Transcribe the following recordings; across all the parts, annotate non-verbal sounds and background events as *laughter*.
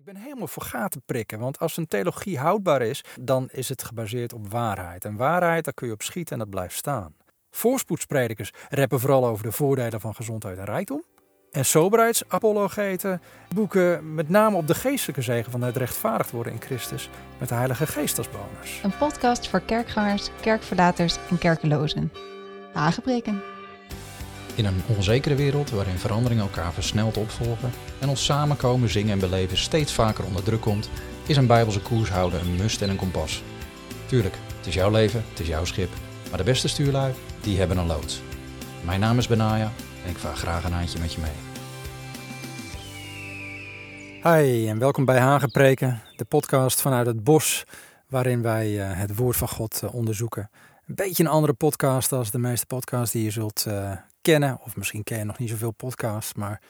Ik ben helemaal voor gaten prikken, want als een theologie houdbaar is, dan is het gebaseerd op waarheid. En waarheid, daar kun je op schieten en dat blijft staan. Voorspoedspredikers rappen vooral over de voordelen van gezondheid en rijkdom. En soberheidsapologeten boeken met name op de geestelijke zegen van het rechtvaardigd worden in Christus met de Heilige Geest als bonus. Een podcast voor kerkgangers, kerkverlaters en kerkelozen. Aangebreken. In een onzekere wereld waarin veranderingen elkaar versneld opvolgen en ons samenkomen, zingen en beleven steeds vaker onder druk komt, is een bijbelse koers houden een must en een kompas. Tuurlijk, het is jouw leven, het is jouw schip, maar de beste stuurlui, die hebben een loods. Mijn naam is Benaya en ik vaar graag een handje met je mee. Hi en welkom bij Hagenpreken, de podcast vanuit het bos waarin wij eh, het woord van God eh, onderzoeken. Een beetje een andere podcast als de meeste podcasts die je zult uh, kennen. Of misschien ken je nog niet zoveel podcasts, maar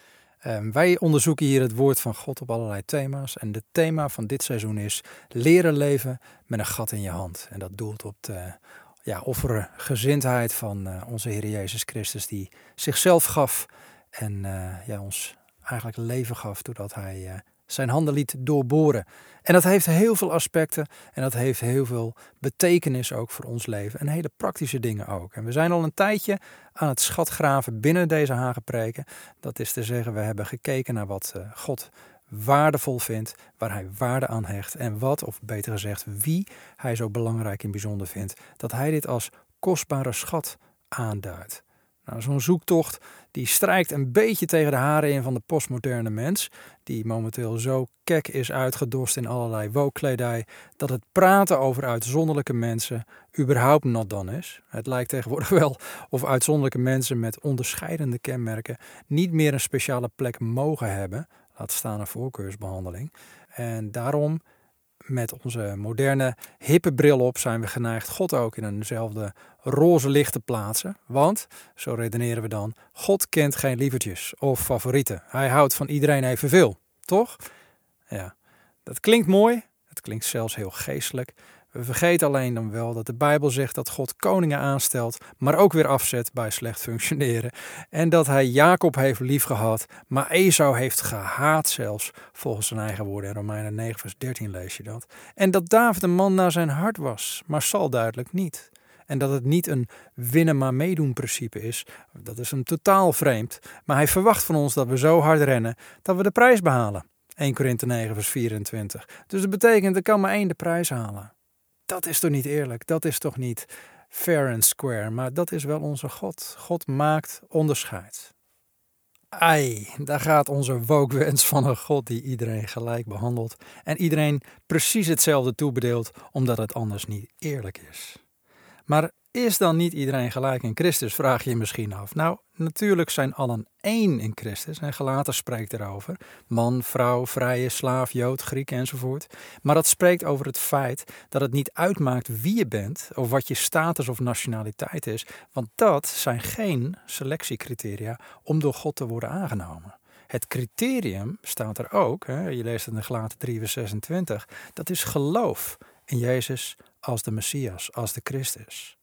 um, wij onderzoeken hier het woord van God op allerlei thema's. En het thema van dit seizoen is leren leven met een gat in je hand. En dat doelt op de ja, offergezindheid van uh, onze Heer Jezus Christus, die zichzelf gaf en uh, ja, ons eigenlijk leven gaf doordat hij uh, zijn handen liet doorboren. En dat heeft heel veel aspecten en dat heeft heel veel betekenis ook voor ons leven en hele praktische dingen ook. En we zijn al een tijdje aan het schatgraven binnen deze hagenpreken. Dat is te zeggen, we hebben gekeken naar wat uh, God waardevol vindt, waar hij waarde aan hecht en wat, of beter gezegd, wie hij zo belangrijk en bijzonder vindt, dat hij dit als kostbare schat aanduidt. Nou, Zo'n zoektocht die strijkt een beetje tegen de haren in van de postmoderne mens, die momenteel zo kek is uitgedost in allerlei wookkledij, dat het praten over uitzonderlijke mensen überhaupt not dan is. Het lijkt tegenwoordig *laughs* wel of uitzonderlijke mensen met onderscheidende kenmerken niet meer een speciale plek mogen hebben, laat staan een voorkeursbehandeling. En daarom met onze moderne hippe bril op zijn we geneigd God ook in eenzelfde roze licht te plaatsen. Want, zo redeneren we dan, God kent geen lievertjes of favorieten. Hij houdt van iedereen evenveel, toch? Ja, dat klinkt mooi, het klinkt zelfs heel geestelijk. We vergeten alleen dan wel dat de Bijbel zegt dat God koningen aanstelt, maar ook weer afzet bij slecht functioneren. En dat hij Jacob heeft liefgehad, maar Esau heeft gehaat zelfs, volgens zijn eigen woorden. In Romeinen 9 vers 13 lees je dat. En dat David een man naar zijn hart was, maar zal duidelijk niet. En dat het niet een winnen maar meedoen principe is, dat is hem totaal vreemd. Maar hij verwacht van ons dat we zo hard rennen dat we de prijs behalen. 1 Korinthe 9 vers 24. Dus dat betekent, er kan maar één de prijs halen. Dat is toch niet eerlijk? Dat is toch niet fair and square? Maar dat is wel onze God. God maakt onderscheid. Ai, daar gaat onze wookwens van een God die iedereen gelijk behandelt en iedereen precies hetzelfde toebedeelt, omdat het anders niet eerlijk is. Maar is dan niet iedereen gelijk in Christus, vraag je je misschien af. Nou, natuurlijk zijn allen één in Christus en Galater spreekt erover. Man, vrouw, vrije, slaaf, jood, Griek enzovoort. Maar dat spreekt over het feit dat het niet uitmaakt wie je bent of wat je status of nationaliteit is. Want dat zijn geen selectiecriteria om door God te worden aangenomen. Het criterium staat er ook, hè, je leest het in Galater 3 vers 26, dat is geloof in Jezus als de Messias, als de Christus.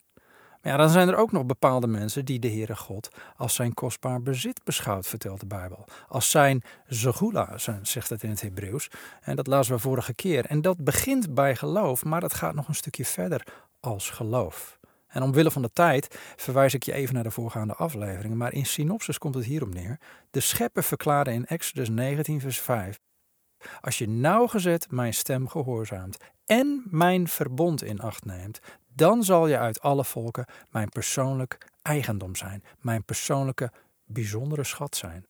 Maar dan zijn er ook nog bepaalde mensen die de Heere God als zijn kostbaar bezit beschouwt, vertelt de Bijbel. Als zijn zegula, zegt het in het Hebreeuws. En dat lazen we vorige keer. En dat begint bij geloof, maar dat gaat nog een stukje verder als geloof. En omwille van de tijd verwijs ik je even naar de voorgaande afleveringen, maar in synopsis komt het hierop neer. De schepper verklaarde in Exodus 19, vers 5. Als je nauwgezet mijn stem gehoorzaamt en mijn verbond in acht neemt, dan zal je uit alle volken mijn persoonlijk eigendom zijn, mijn persoonlijke bijzondere schat zijn.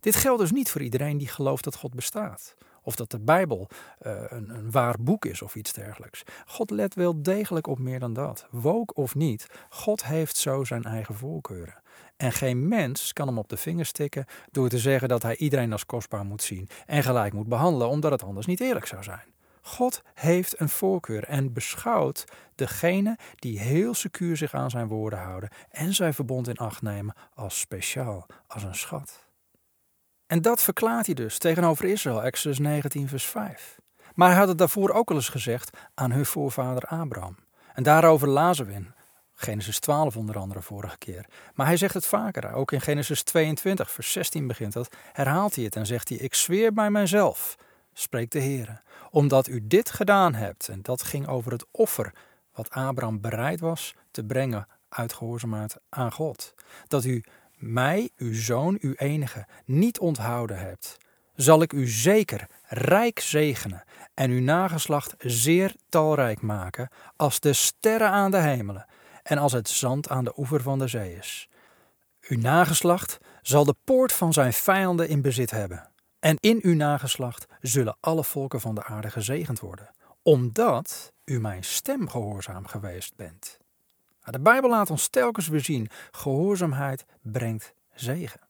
Dit geldt dus niet voor iedereen die gelooft dat God bestaat. Of dat de Bijbel uh, een, een, waar boek is of iets dergelijks. God let wel degelijk op meer dan dat. Wook of niet, God heeft zo zijn eigen voorkeuren. En geen mens kan hem op de vingers stikken door te zeggen dat hij iedereen als kostbaar moet zien en gelijk moet behandelen, omdat het anders niet eerlijk zou zijn. God heeft een voorkeur en beschouwt degene die heel secuur zich aan zijn woorden houden en zijn verbond in acht nemen als speciaal, als een schat. En dat verklaart hij dus tegenover Israël, Exodus 19, vers 5. Maar hij had het daarvoor ook al eens gezegd aan hun voorvader Abraham. En daarover lazen we in Genesis 12 onder andere vorige keer. Maar hij zegt het vaker. Ook in Genesis 22, vers 16 begint dat. Herhaalt hij het en zegt hij: Ik zweer bij mijzelf, spreekt de Heer, omdat u dit gedaan hebt. En dat ging over het offer wat Abraham bereid was te brengen uit gehoorzaamheid aan God. Dat u mij, uw zoon, uw enige, niet onthouden hebt, zal ik u zeker rijk zegenen en uw nageslacht zeer talrijk maken, als de sterren aan de hemelen en als het zand aan de oever van de zee is. Uw nageslacht zal de poort van zijn vijanden in bezit hebben. En in uw nageslacht zullen alle volken van de aarde gezegend worden, omdat u mijn stem gehoorzaam geweest bent. De Bijbel laat ons telkens weer zien: gehoorzaamheid brengt zegen.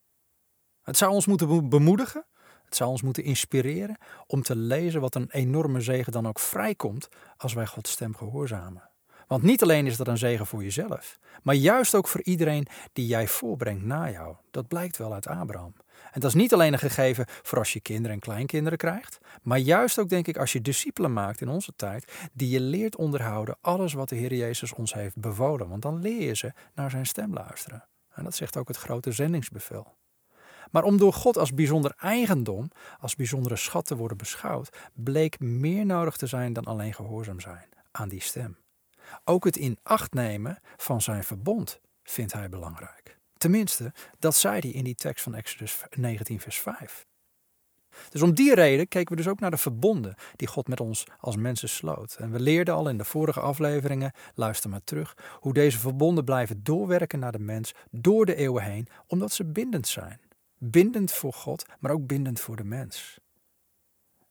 Het zou ons moeten bemoedigen, het zou ons moeten inspireren om te lezen wat een enorme zegen dan ook vrijkomt als wij Gods stem gehoorzamen. Want niet alleen is dat een zegen voor jezelf, maar juist ook voor iedereen die jij voorbrengt na jou. Dat blijkt wel uit Abraham. En dat is niet alleen een gegeven voor als je kinderen en kleinkinderen krijgt, maar juist ook denk ik als je discipelen maakt in onze tijd, die je leert onderhouden alles wat de Heer Jezus ons heeft bevolen. Want dan leer je ze naar zijn stem luisteren. En dat zegt ook het grote zendingsbevel. Maar om door God als bijzonder eigendom, als bijzondere schat te worden beschouwd, bleek meer nodig te zijn dan alleen gehoorzaam zijn aan die stem. Ook het in acht nemen van zijn verbond vindt hij belangrijk. Tenminste, dat zei hij in die tekst van Exodus 19, vers 5. Dus om die reden keken we dus ook naar de verbonden die God met ons als mensen sloot. En we leerden al in de vorige afleveringen, luister maar terug, hoe deze verbonden blijven doorwerken naar de mens door de eeuwen heen, omdat ze bindend zijn. Bindend voor God, maar ook bindend voor de mens.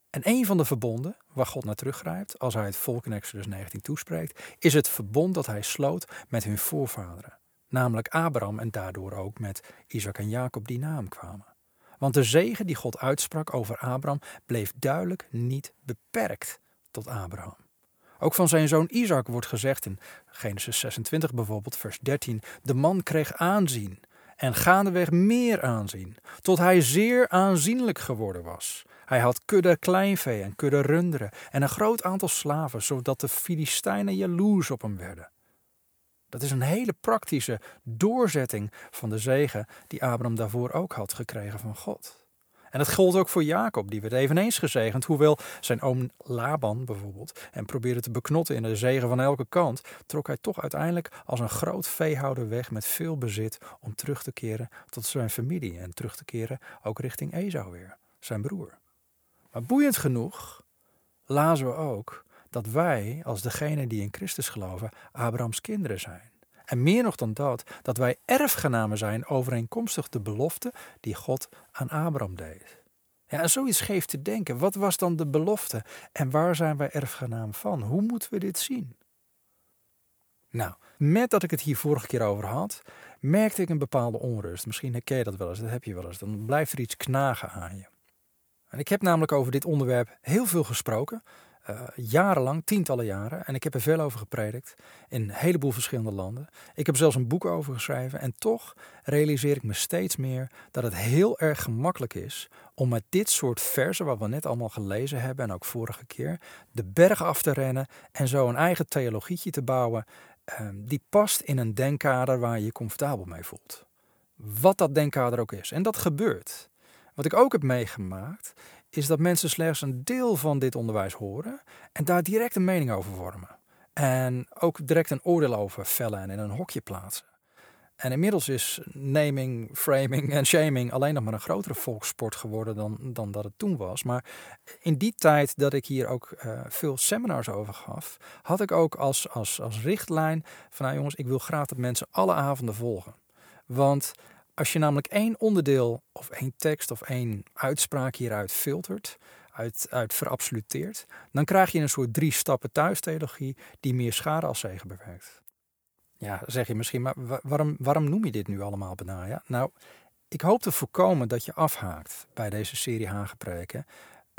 En een van de verbonden waar God naar teruggrijpt als hij het volk in Exodus 19 toespreekt, is het verbond dat hij sloot met hun voorvaderen, namelijk Abraham en daardoor ook met Isaac en Jacob die naam kwamen. Want de zegen die God uitsprak over Abraham bleef duidelijk niet beperkt tot Abraham. Ook van zijn zoon Isaac wordt gezegd in Genesis 26 bijvoorbeeld, vers 13: De man kreeg aanzien en gaandeweg meer aanzien, tot hij zeer aanzienlijk geworden was. Hij had kudde kleinvee en kudde runderen en een groot aantal slaven, zodat de Filistijnen jaloers op hem werden. Dat is een hele praktische doorzetting van de zegen die Abraham daarvoor ook had gekregen van God. En dat gold ook voor Jacob, die werd eveneens gezegend, hoewel zijn oom Laban bijvoorbeeld hem probeerde te beknotten in de zegen van elke kant, trok hij toch uiteindelijk als een groot veehouder weg met veel bezit om terug te keren tot zijn familie en terug te keren ook richting Esau weer, zijn broer. Maar boeiend genoeg lazen we ook dat wij, als degene die in Christus geloven, Abrahams kinderen zijn. En meer nog dan dat, dat wij erfgenamen zijn overeenkomstig de belofte die God aan Abraham deed. Ja, en zoiets geeft te denken. Wat was dan de belofte en waar zijn wij erfgenaam van? Hoe moeten we dit zien? Nou, met dat ik het hier vorige keer over had, merkte ik een bepaalde onrust. Misschien herken je dat wel eens, dat heb je wel eens. Dan blijft er iets knagen aan je. En ik heb namelijk over dit onderwerp heel veel gesproken. Uh, jarenlang, tientallen jaren. En ik heb er veel over gepredikt in een heleboel verschillende landen. Ik heb zelfs een boek over geschreven. En toch realiseer ik me steeds meer dat het heel erg gemakkelijk is om met dit soort versen, wat we net allemaal gelezen hebben en ook vorige keer, de berg af te rennen en zo een eigen theologietje te bouwen. Uh, die past in een denkkader waar je je comfortabel mee voelt. Wat dat denkkader ook is. En dat gebeurt. Wat ik ook heb meegemaakt, is dat mensen slechts een deel van dit onderwijs horen en daar direct een mening over vormen. En ook direct een oordeel over vellen en in een hokje plaatsen. En inmiddels is naming, framing en shaming alleen nog maar een grotere volkssport geworden dan, dan dat het toen was. Maar in die tijd dat ik hier ook uh, veel seminars over gaf, had ik ook als, als, als richtlijn van nou jongens, ik wil graag dat mensen alle avonden volgen. Want als je namelijk één onderdeel of één tekst of één uitspraak hieruit filtert, uit, uit verabsoluteert, dan krijg je een soort drie stappen thuistheologie die meer schade als zegen bewerkt. Ja, zeg je misschien, maar waarom, waarom noem je dit nu allemaal Benaja? Nou, ik hoop te voorkomen dat je afhaakt bij deze serie Hagepreken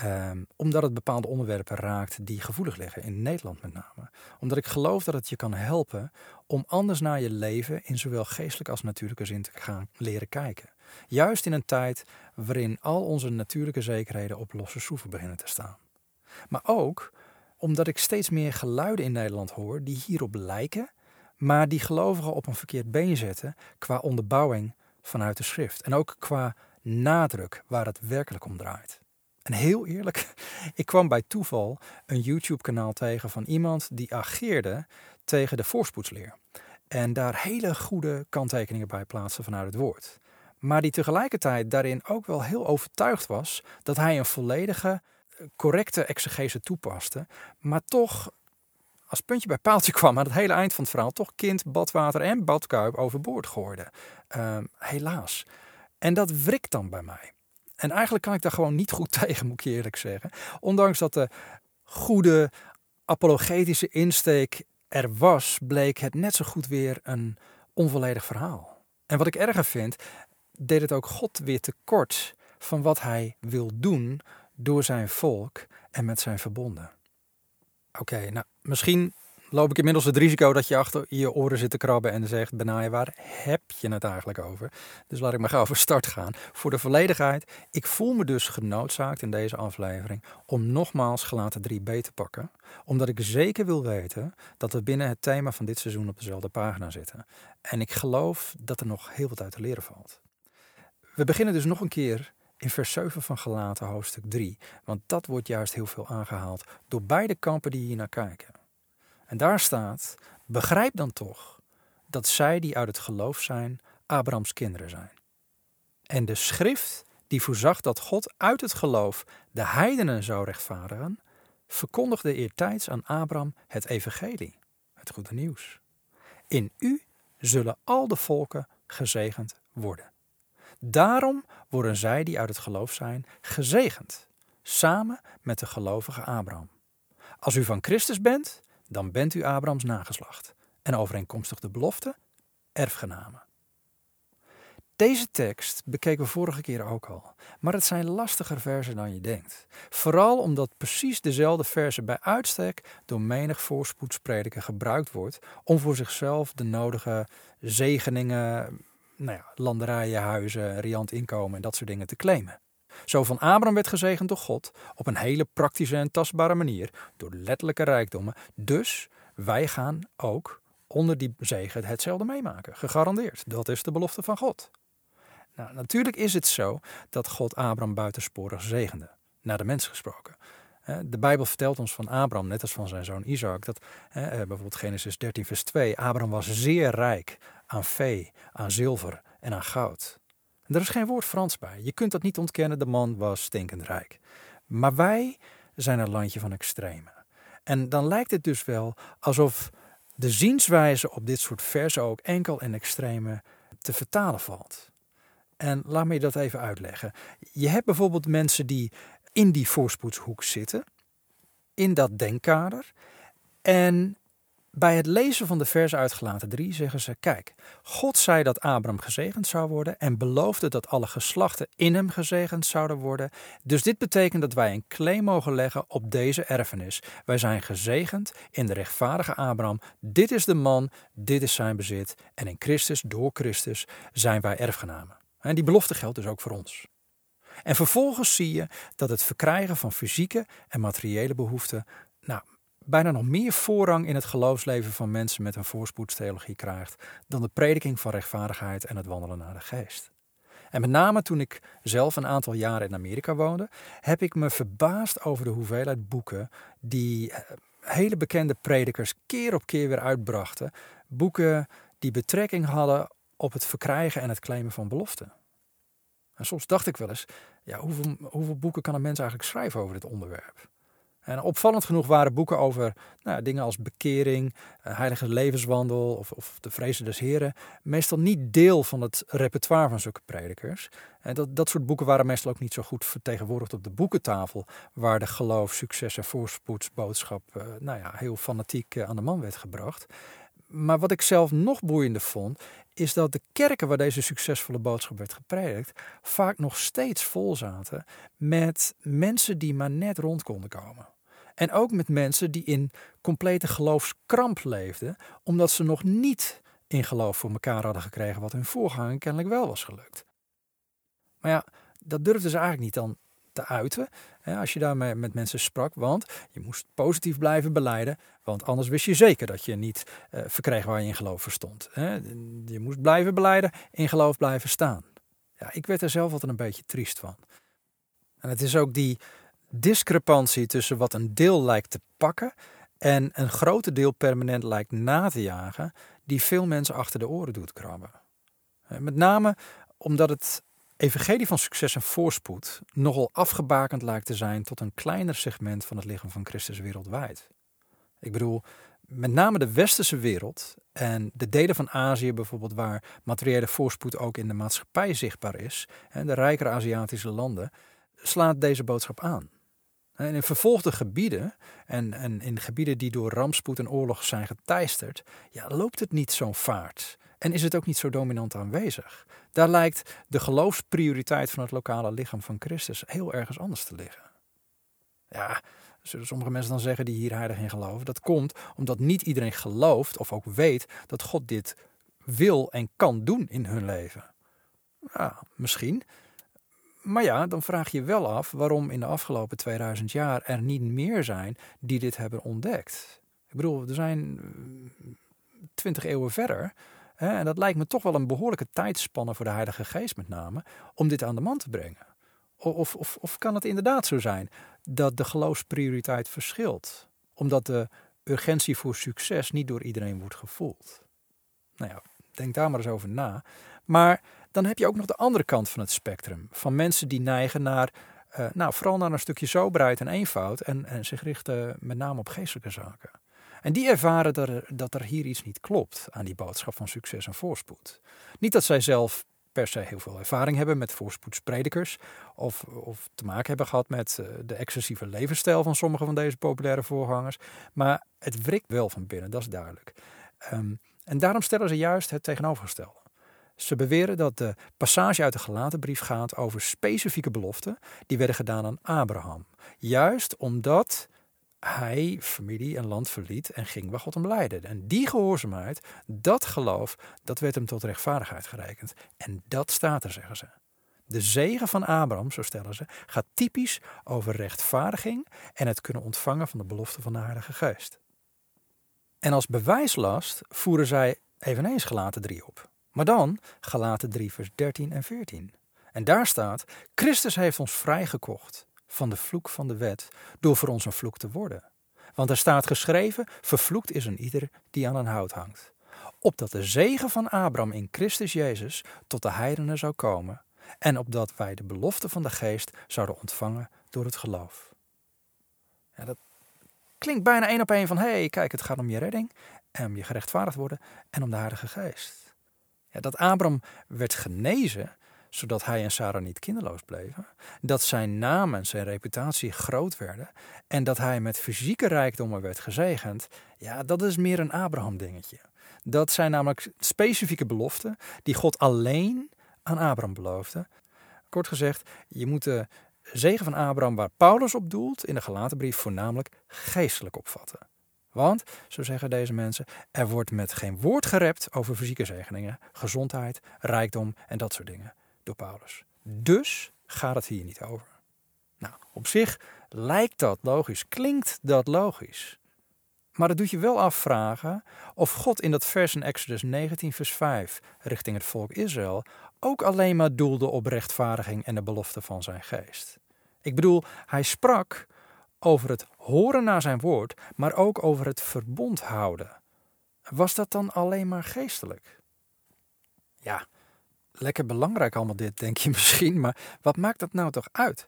Um, omdat het bepaalde onderwerpen raakt die gevoelig liggen, in Nederland met name. Omdat ik geloof dat het je kan helpen om anders naar je leven in zowel geestelijke als natuurlijke zin te gaan leren kijken. Juist in een tijd waarin al onze natuurlijke zekerheden op losse schroeven beginnen te staan. Maar ook omdat ik steeds meer geluiden in Nederland hoor die hierop lijken, maar die gelovigen op een verkeerd been zetten qua onderbouwing vanuit de schrift. En ook qua nadruk waar het werkelijk om draait. En heel eerlijk, *laughs* ik kwam bij toeval een YouTube-kanaal tegen van iemand die ageerde tegen de voorspoedsleer. En daar hele goede kanttekeningen bij plaatsen vanuit het woord. Maar die tegelijkertijd daarin ook wel heel overtuigd was dat hij een volledige, eh, correcte exegese toepaste. Maar toch als puntje bij paaltje *laughs* kwam aan het hele eind van het verhaal, toch kind, badwater en badkuip overboord gooide. Ehm, helaas. En dat wrikt dan bij mij. En eigenlijk kan ik daar gewoon niet goed *laughs* tegen, moet ik eerlijk zeggen. Ondanks dat de goede apologetische insteek er was, bleek het net zo goed weer een onvolledig verhaal. En wat ik erger vind, deed het ook God weer tekort van wat hij wil doen door zijn volk en met zijn verbonden. Oké, nou misschien loop ik inmiddels het risico dat je achter je oren zit te krabben en zegt: Benaje, waar heb je het eigenlijk over? Dus laat ik maar gauw voor start gaan. Voor de volledigheid, ik voel me dus genoodzaakt in deze aflevering om nogmaals gelaten 3b te pakken, omdat ik zeker wil weten dat we binnen het thema van dit seizoen op dezelfde pagina zitten. En ik geloof dat er nog heel wat uit te leren valt. We beginnen dus nog een keer in vers 7 van Gelaten hoofdstuk 3, want dat wordt juist heel veel aangehaald door beide kampen die hier naar kijken. En daar staat: Begrijp dan toch dat zij die uit het geloof zijn, Abrahams kinderen zijn. En de schrift die voorzag dat God uit het geloof de heidenen zou rechtvaardigen, verkondigde eertijds aan Abraham het evangelie, het goede nieuws. In u zullen al de volken gezegend worden. Daarom worden zij die uit het geloof zijn gezegend, samen met de gelovige Abraham. Als u van Christus bent, dan bent u Abrahams nageslacht en overeenkomstig de belofte erfgenamen. Deze tekst bekeken we vorige keer ook al, maar het zijn lastiger versen dan je denkt. Vooral omdat precies dezelfde versen bij uitstek door menig voorspoedsprediker gebruikt wordt om voor zichzelf de nodige zegeningen, nou ja, landerijen, huizen, riant inkomen en dat soort dingen te claimen. Zo van Abraham werd gezegend door God op een hele praktische en tastbare manier door letterlijke rijkdommen. Dus wij gaan ook onder die zegen hetzelfde meemaken. Gegarandeerd. Dat is de belofte van God. Nou, natuurlijk is het zo dat God Abraham buitensporig zegende, naar de mens gesproken. De Bijbel vertelt ons van Abraham, net als van zijn zoon Isaac, dat eh, bijvoorbeeld Genesis 13, vers 2, Abraham was zeer rijk aan vee, aan zilver en aan goud. Er is geen woord Frans bij. Je kunt dat niet ontkennen, de man was stinkend rijk. Maar wij zijn een landje van extreme. En dan lijkt het dus wel alsof de zienswijze op dit soort versen ook enkel en extreme te vertalen valt. En laat me je dat even uitleggen. Je hebt bijvoorbeeld mensen die in die voorspoedshoek zitten, in dat denkkader. En bij het lezen van de vers uitgelaten 3 zeggen ze: Kijk, God zei dat Abraham gezegend zou worden en beloofde dat alle geslachten in hem gezegend zouden worden. Dus dit betekent dat wij een claim mogen leggen op deze erfenis. Wij zijn gezegend in de rechtvaardige Abraham. Dit is de man, dit is zijn bezit. En in Christus, door Christus, zijn wij erfgenamen. En die belofte geldt dus ook voor ons. En vervolgens zie je dat het verkrijgen van fysieke en materiële behoeften nou, bijna nog meer voorrang in het geloofsleven van mensen met een voorspoedstheologie krijgt dan de prediking van rechtvaardigheid en het wandelen naar de geest. En met name toen ik zelf een aantal jaren in Amerika woonde, heb ik me verbaasd over de hoeveelheid boeken die eh, hele bekende predikers keer op keer weer uitbrachten. Boeken die betrekking hadden op het verkrijgen en het claimen van beloften. En soms dacht ik wel eens, ja, hoeveel, hoeveel boeken kan een mens eigenlijk schrijven over dit onderwerp? En opvallend genoeg waren boeken over nou, dingen als bekering, eh, heilige levenswandel of, of de vrezen des heren meestal niet deel van het repertoire van zulke predikers. En dat, dat soort boeken waren meestal ook niet zo goed vertegenwoordigd op de boekentafel, waar de geloof, succes en voorspoedsboodschap uh, nou ja, heel fanatiek uh, aan de man werd gebracht. Maar wat ik zelf nog boeiender vond, is dat de kerken waar deze succesvolle boodschap werd gepredikt, vaak nog steeds vol zaten met mensen die maar net rond konden komen. En ook met mensen die in complete geloofskramp leefden, omdat ze nog niet in geloof voor elkaar hadden gekregen wat hun voorganger kennelijk wel was gelukt. Maar ja, dat durfden ze eigenlijk niet dan te uiten. Hè, als je daarmee met mensen sprak. Want je moest positief blijven beleiden. Want anders wist je zeker dat je niet uh, verkreeg waar je in geloof verstond. Je moest blijven beleiden, in geloof blijven staan. Ja, ik werd er zelf altijd een beetje triest van. En het is ook die discrepantie tussen wat een deel lijkt te pakken en een grote deel permanent lijkt na te jagen, die veel mensen achter de oren doet krabben. Met name omdat het evangelie van succes en voorspoed nogal afgebakend lijkt te zijn tot een kleiner segment van het lichaam van Christus wereldwijd. Ik bedoel, met name de westerse wereld en de delen van Azië bijvoorbeeld waar materiële voorspoed ook in de maatschappij zichtbaar is, de rijkere Aziatische landen, slaat deze boodschap aan. En in vervolgde gebieden en, en in gebieden die door rampspoed en oorlog zijn geteisterd, ja, loopt het niet zo'n vaart. En is het ook niet zo dominant aanwezig. Daar lijkt de geloofsprioriteit van het lokale lichaam van Christus heel ergens anders te liggen. Ja, zullen sommige mensen dan zeggen die hier heilig in geloven. Dat komt omdat niet iedereen gelooft of ook weet dat God dit wil en kan doen in hun leven. Ja, misschien. Maar ja, dan vraag je wel af waarom in de afgelopen 2000 jaar er niet meer zijn die dit hebben ontdekt. Ik bedoel, er zijn 20 eeuwen verder. Hè, en dat lijkt me toch wel een behoorlijke tijdspanne voor de Heilige Geest met name, om dit aan de man te brengen. Of, of, of kan het inderdaad zo zijn dat de geloofsprioriteit verschilt, omdat de urgentie voor succes niet door iedereen wordt gevoeld? Nou ja, denk daar maar eens over na. Maar dan heb je ook nog de andere kant van het spectrum. Van mensen die neigen naar, uh, nou, vooral naar een stukje soberheid en eenvoud. En, en zich richten met name op geestelijke zaken. En die ervaren dat er, dat er hier iets niet klopt aan die boodschap van succes en voorspoed. Niet dat zij zelf per se heel veel ervaring hebben met voorspoedspredikers. Of, of te maken hebben gehad met uh, de excessieve levensstijl van sommige van deze populaire voorgangers. Maar het wrikt wel van binnen, dat is duidelijk. Um, en daarom stellen ze juist het tegenovergestelde. Ze beweren dat de passage uit de gelaten brief gaat over specifieke beloften die werden gedaan aan Abraham. Juist omdat hij familie en land verliet en ging waar God hem leidde. En die gehoorzaamheid, dat geloof, dat werd hem tot rechtvaardigheid gerekend. En dat staat er, zeggen ze. De zegen van Abraham, zo stellen ze, gaat typisch over rechtvaardiging en het kunnen ontvangen van de belofte van de Heilige Geest. En als bewijslast voeren zij eveneens gelaten 3 op. Maar dan gelaten 3 vers 13 en 14. En daar staat, Christus heeft ons vrijgekocht van de vloek van de wet door voor ons een vloek te worden. Want er staat geschreven, vervloekt is een ieder die aan een hout hangt. Opdat de zegen van Abraham in Christus Jezus tot de heidenen zou komen en opdat wij de belofte van de geest zouden ontvangen door het geloof. Dat klinkt bijna één op één van, hé, hey, kijk, het gaat om je redding en om je gerechtvaardigd worden en om de Heilige Geest. Ja, dat Abraham werd genezen, zodat hij en Sarah niet kinderloos bleven. Dat zijn naam en zijn reputatie groot werden. En dat hij met fysieke rijkdommen werd gezegend. Ja, dat is meer een Abraham-dingetje. Dat zijn namelijk specifieke beloften die God alleen aan Abraham beloofde. Kort gezegd, je moet de zegen van Abraham waar Paulus op doelt in de gelaten brief voornamelijk geestelijk opvatten. Want, zo zeggen deze mensen, er wordt met geen woord gerept over fysieke zegeningen, gezondheid, rijkdom en dat soort dingen door Paulus. Dus gaat het hier niet over. Nou, op zich lijkt dat logisch, klinkt dat logisch. Maar dat doet je wel afvragen of God in dat vers in Exodus 19, vers 5 richting het volk Israël ook alleen maar doelde op rechtvaardiging en de belofte van zijn geest. Ik bedoel, hij sprak over het horen naar zijn woord, maar ook over het verbond houden. Was dat dan alleen maar geestelijk? Ja, lekker belangrijk allemaal dit, denk je *laughs* misschien, maar wat maakt dat nou toch uit?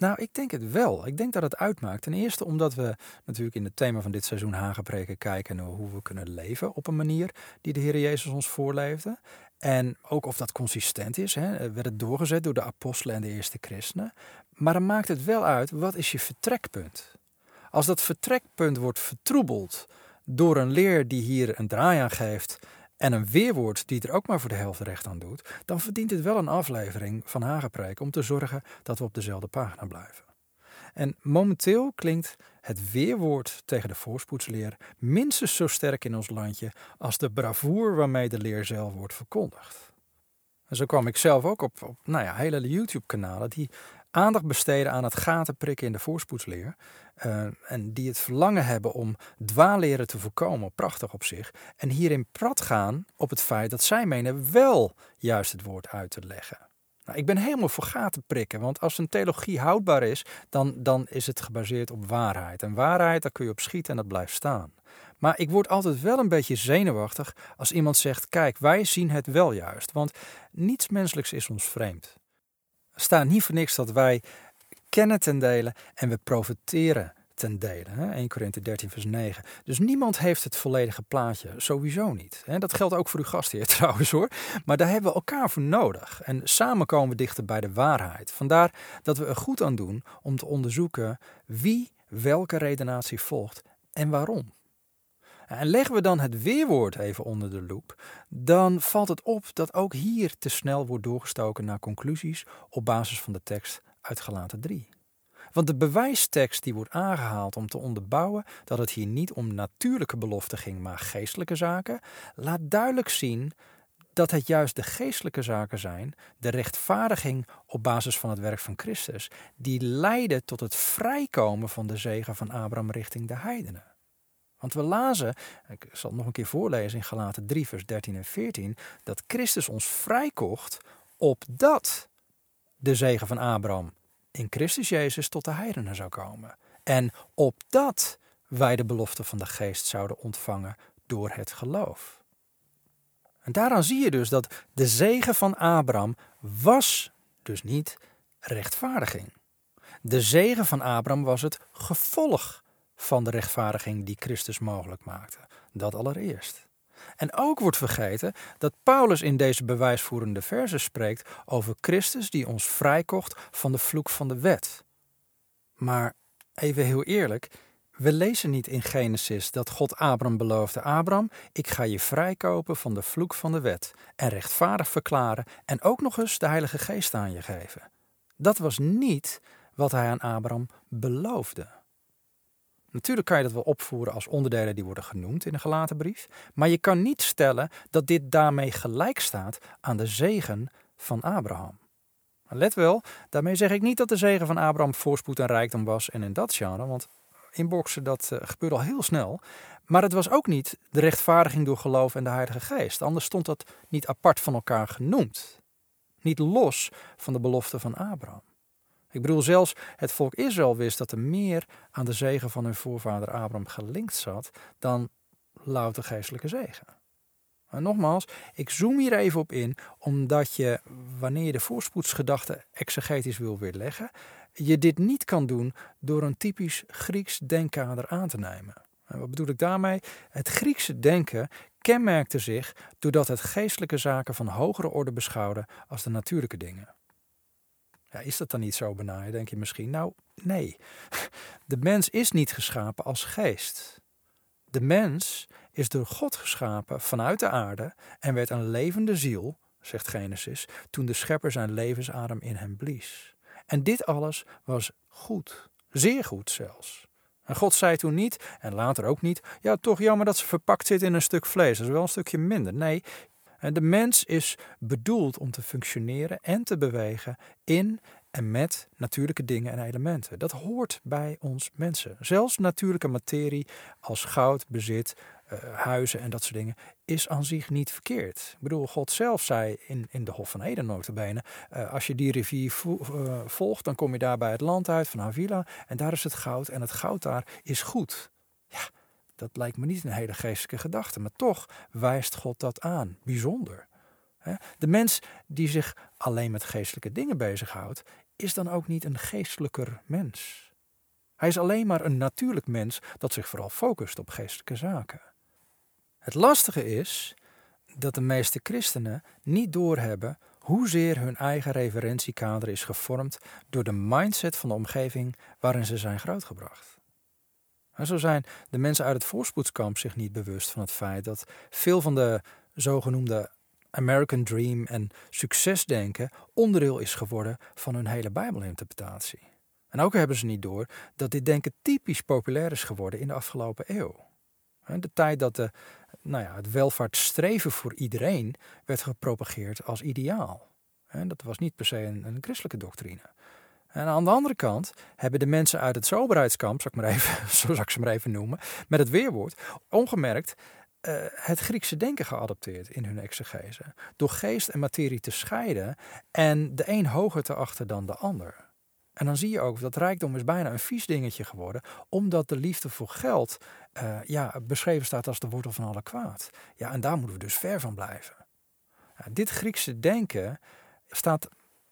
Nou, ik denk het wel. Ik denk dat het uitmaakt. Ten eerste omdat we natuurlijk in het thema van dit seizoen Hagepreken kijken hoe we kunnen leven op een manier die de Heer Jezus ons voorleefde. En ook of dat consistent is. Hè. Werd het doorgezet door de apostelen en de eerste christenen. Maar dan maakt het wel uit, wat is je vertrekpunt? Als dat vertrekpunt wordt vertroebeld door een leer die hier een draai aan geeft en een weerwoord die er ook maar voor de helft recht aan doet, dan verdient het wel een aflevering van Hagepreek om te zorgen dat we op dezelfde pagina blijven. En momenteel klinkt het weerwoord tegen de voorspoedsleer minstens zo sterk in ons landje als de bravoer waarmee de leer zelf wordt verkondigd. En zo kwam ik zelf ook op, op nou ja, hele YouTube-kanalen die aandacht besteden aan het gaten prikken in de voorspoedsleer. Uh, en die het verlangen hebben om dwaaleren te voorkomen, prachtig op zich. En hierin prat gaan op het feit dat zij menen wel juist het woord uit te leggen. Nou, ik ben helemaal voor gaten prikken, want als een theologie houdbaar is, dan, dan is het gebaseerd op waarheid. En waarheid, daar kun je op schieten en dat blijft staan. Maar ik word altijd wel een beetje zenuwachtig als iemand zegt: Kijk, wij zien het wel juist. Want niets menselijks is ons vreemd. Staat niet voor niks dat wij kennen ten dele en we profiteren ten dele. 1 Korinthe 13, vers 9. Dus niemand heeft het volledige plaatje, sowieso niet. Dat geldt ook voor uw gastheer *laughs* trouwens hoor. Maar daar hebben we elkaar voor nodig. En samen komen we dichter bij de waarheid. Vandaar dat we er goed aan doen om te onderzoeken wie welke redenatie volgt en waarom. En leggen we dan het weerwoord even onder de loep, dan valt het op dat ook hier te snel wordt doorgestoken naar conclusies op basis van de tekst uit Galaten 3. Want de bewijstekst die wordt aangehaald om te onderbouwen dat het hier niet om natuurlijke beloften ging, maar geestelijke zaken, laat duidelijk zien dat het juist de geestelijke zaken zijn, de rechtvaardiging op basis van het werk van Christus, die leiden tot het vrijkomen van de zegen van Abraham richting de heidenen. Want we lazen, ik zal het nog een keer voorlezen in Galaten 3, vers 13 en 14, dat Christus ons vrijkocht opdat de zegen van Abraham in Christus Jezus tot de heidenen zou komen. En opdat wij de belofte van de geest zouden ontvangen door het geloof. En daaraan zie je dus dat de zegen van Abraham was dus niet rechtvaardiging. De zegen van Abraham was het gevolg van de rechtvaardiging die Christus mogelijk maakte. Dat allereerst. En ook wordt vergeten dat Paulus in deze bewijsvoerende versen spreekt over Christus die ons vrijkocht van de vloek van de wet. Maar even heel eerlijk, we lezen niet in Genesis dat God Abraham beloofde: Abraham, ik ga je vrijkopen van de vloek van de wet en rechtvaardig verklaren en ook nog eens de Heilige Geest aan je geven. Dat was niet wat hij aan Abraham beloofde. Natuurlijk kan je dat wel opvoeren als onderdelen die worden genoemd in de gelaten brief, maar je kan niet stellen dat dit daarmee gelijk staat aan de zegen van Abraham. Let wel, daarmee zeg ik niet dat de zegen van Abraham voorspoed en rijkdom was en in dat genre, want inboxen dat uh, gebeurt al heel snel. Maar het was ook niet de rechtvaardiging door geloof en de Heilige Geest. Anders stond dat niet apart van elkaar genoemd. Niet los van de belofte van Abraham. Ik bedoel, zelfs het volk Israël wist dat er meer aan de zegen van hun voorvader Abraham gelinkt zat dan louter geestelijke zegen. Maar nogmaals, ik zoom hier even op in, omdat je, wanneer je de voorspoedsgedachte exegetisch wil weerleggen, je dit niet kan doen door een typisch Grieks denkkader aan te nemen. En wat bedoel ik daarmee? Het Griekse denken kenmerkte zich doordat het geestelijke zaken van hogere orde beschouwde als de natuurlijke dingen. Is dat dan niet zo benaaid, denk je misschien? Nou, nee. *laughs* De mens is niet geschapen als geest. De mens is door God geschapen vanuit de aarde en werd een levende ziel, zegt Genesis, toen de schepper zijn levensadem in hem blies. En dit alles was goed, zeer goed zelfs. En God zei toen niet, en later ook niet, ja toch jammer dat ze verpakt zit in een stuk vlees, dat is wel een stukje minder. Nee, de mens is bedoeld om te functioneren en te bewegen in en met natuurlijke dingen en elementen. Dat hoort bij ons mensen. Zelfs natuurlijke materie als goud, bezit, uh, huizen en dat soort dingen is aan zich niet verkeerd. Ik bedoel, God zelf zei in, in de Hof van Eden notabene, uh, als je die rivier uh, volgt, dan kom je daar bij het land uit van Havila en daar is het goud en het goud daar is goed. Ja, dat lijkt me niet een hele geestelijke gedachte, maar toch wijst God dat aan. Bijzonder. De mens die zich alleen met geestelijke dingen bezighoudt, is dan ook niet een geestelijker mens. Hij is alleen maar een natuurlijk mens dat zich vooral focust op geestelijke zaken. Het lastige is dat de meeste christenen niet doorhebben hoezeer hun eigen referentiekader is gevormd door de mindset van de omgeving waarin ze zijn grootgebracht. Zo zijn de mensen uit het voorspoedskamp zich niet bewust van het feit dat veel van de zogenoemde American Dream en succesdenken onderdeel is geworden van hun hele Bijbelinterpretatie. En ook hebben ze niet door dat dit denken typisch populair is geworden in de afgelopen eeuw. De tijd dat de, nou ja, het welvaartsstreven voor iedereen werd gepropageerd als ideaal. Dat was niet per se een christelijke doctrine. En aan de andere kant hebben de mensen uit het soberheidskamp, zal ik maar even, *laughs* zo zal ik ze maar even noemen, met het weerwoord, ongemerkt uh, het Griekse denken geadopteerd in hun exegese. Door geest en materie te scheiden en de een hoger te achten dan de ander. En dan zie je ook dat rijkdom is bijna een vies dingetje geworden, omdat de liefde voor geld uh, ja, beschreven staat als de wortel van alle kwaad. Ja, en daar moeten we dus ver van blijven. dit Griekse denken staat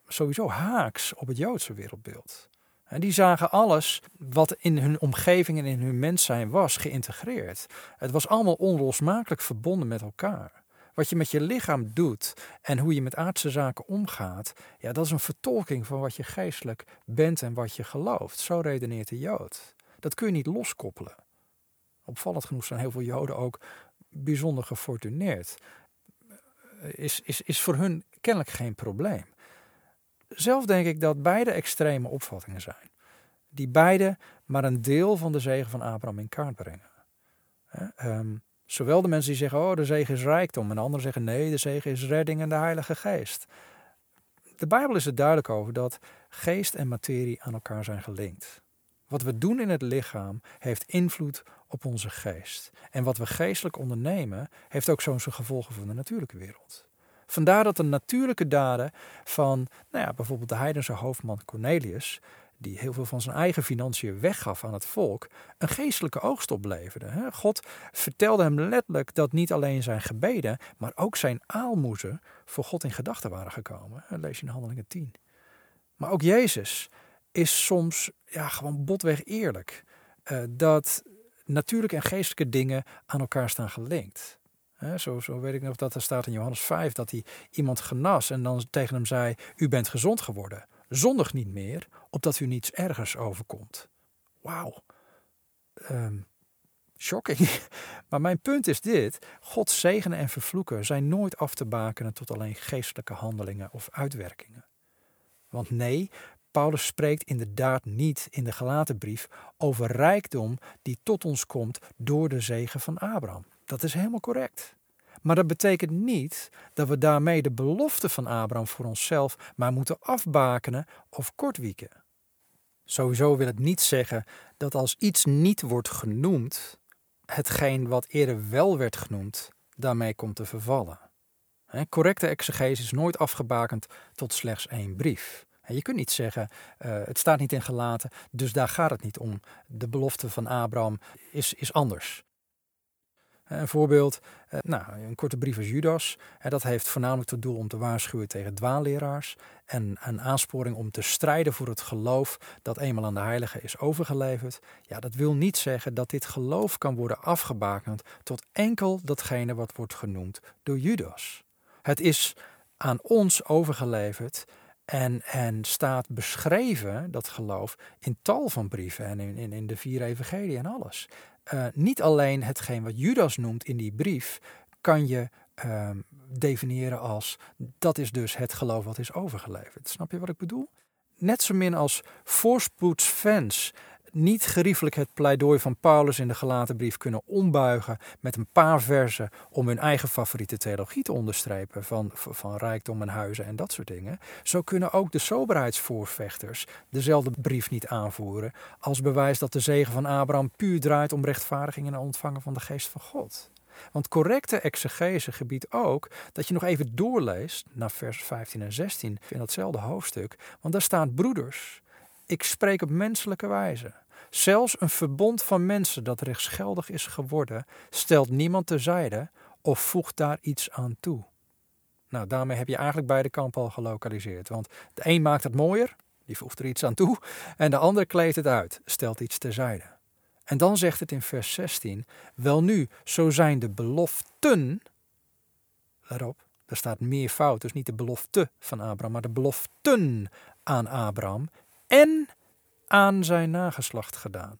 sowieso haaks op het Joodse wereldbeeld. En die zagen alles wat in hun omgeving en in hun mens zijn was geïntegreerd. Het was allemaal onlosmakelijk verbonden met elkaar. Wat je met je lichaam doet en hoe je met aardse zaken omgaat, ja, dat is een vertolking van wat je geestelijk bent en wat je gelooft. Zo redeneert de Jood. Dat kun je niet loskoppelen. Opvallend genoeg zijn heel veel Joden ook bijzonder gefortuneerd. Is, is, is voor hun kennelijk geen probleem. Zelf denk ik dat beide extreme opvattingen zijn. Die beide maar een deel van de zegen van Abraham in kaart brengen. Um, zowel de mensen die zeggen, oh de zegen is rijkdom. En de anderen zeggen, nee de zegen is redding en de heilige geest. De Bijbel is er duidelijk over dat geest en materie aan elkaar zijn gelinkt. Wat we doen in het lichaam heeft invloed op onze geest. En wat we geestelijk ondernemen heeft ook zo'n gevolgen voor de natuurlijke wereld. Vandaar dat de natuurlijke daden van nou ja, bijvoorbeeld de heidense hoofdman Cornelius, die heel veel van zijn eigen financiën weggaf aan het volk, een geestelijke oogst opleverde. God vertelde hem letterlijk dat niet alleen zijn gebeden, maar ook zijn aalmoezen voor God in gedachten waren gekomen. Lees je in Handelingen 10. Maar ook Jezus is soms ja, gewoon botweg eerlijk. Uh, dat natuurlijke en geestelijke dingen aan elkaar staan gelinkt zo, zo weet ik nog dat er staat in Johannes 5 dat hij iemand genas en dan tegen hem zei: U bent gezond geworden. Zondig niet meer, opdat u niets ergers overkomt. Wauw. Um, shocking. *laughs* Maar mijn punt is dit: Gods zegenen en vervloeken zijn nooit af te bakenen tot alleen geestelijke handelingen of uitwerkingen. Want nee, Paulus spreekt inderdaad niet in de gelaten brief over rijkdom die tot ons komt door de zegen van Abraham. Dat is helemaal correct. Maar dat betekent niet dat we daarmee de belofte van Abraham voor onszelf maar moeten afbakenen of kortwieken. Sowieso wil het niet zeggen dat als iets niet wordt genoemd, hetgeen wat eerder wel werd genoemd, daarmee komt te vervallen. Correcte exegese is nooit afgebakend tot slechts één brief. Je kunt niet zeggen, uh, het staat niet in gelaten, dus daar gaat het niet om. De belofte van Abraham is, is anders. Een voorbeeld, eh, nou, een korte brief als Judas. Dat heeft voornamelijk tot doel om te waarschuwen tegen dwaalleraars. En een aansporing om te strijden voor het geloof dat eenmaal aan de heilige is overgeleverd. Ja, dat wil niet zeggen dat dit geloof kan worden afgebakend tot enkel datgene wat wordt genoemd door Judas. Het is aan ons overgeleverd en, en staat beschreven, dat geloof, in tal van brieven en in, in, in de vier evangelie en alles. Uh, niet alleen hetgeen wat Judas noemt in die brief, kan je uh, definiëren als dat is dus het geloof wat is overgeleverd. Snap je wat ik bedoel? Net zo min als voorspoedsfans niet geriefelijk het pleidooi van Paulus in de gelaten brief kunnen ombuigen met een paar versen om hun eigen favoriete theologie te onderstrepen van, van rijkdom en huizen en dat soort dingen. Zo kunnen ook de soberheidsvoorvechters dezelfde brief niet aanvoeren als bewijs dat de zegen van Abraham puur draait om rechtvaardiging en ontvangen van de geest van God. Want correcte exegese gebiedt ook dat je nog even doorleest naar vers 15 en 16 in datzelfde hoofdstuk. Want daar staat broeders. Ik spreek op menselijke wijze. Zelfs een verbond van mensen dat rechtsgeldig is geworden, stelt niemand terzijde of voegt daar iets aan toe. Nou, daarmee heb je eigenlijk beide kampen al gelokaliseerd. Want de een maakt het mooier, die voegt er iets aan toe, en de ander kleedt het uit, stelt iets terzijde. En dan zegt het in vers 16: Wel nu, zo zijn de beloften. Let op, er staat meer fout, dus niet de belofte van Abraham, maar de beloften aan Abraham en aan zijn nageslacht gedaan.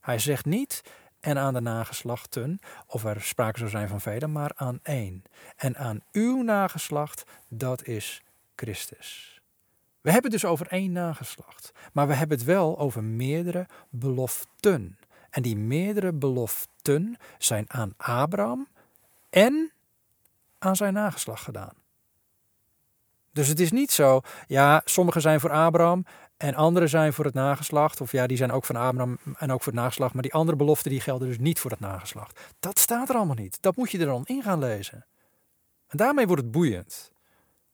Hij zegt niet en aan de nageslachten, of er sprake zou zijn van velen, maar aan één. En aan uw nageslacht, dat is Christus. We hebben het dus over één nageslacht, maar we hebben het wel over meerdere beloften. En die meerdere beloften zijn aan Abraham en aan zijn nageslacht gedaan. Dus het is niet zo, ja, sommige zijn voor Abraham En anderen zijn voor het nageslacht, of ja, die zijn ook van Abraham en ook voor het nageslacht, maar die andere beloften die gelden dus niet voor het nageslacht. Dat staat er allemaal niet. Dat moet je er dan in gaan lezen. En daarmee wordt het boeiend.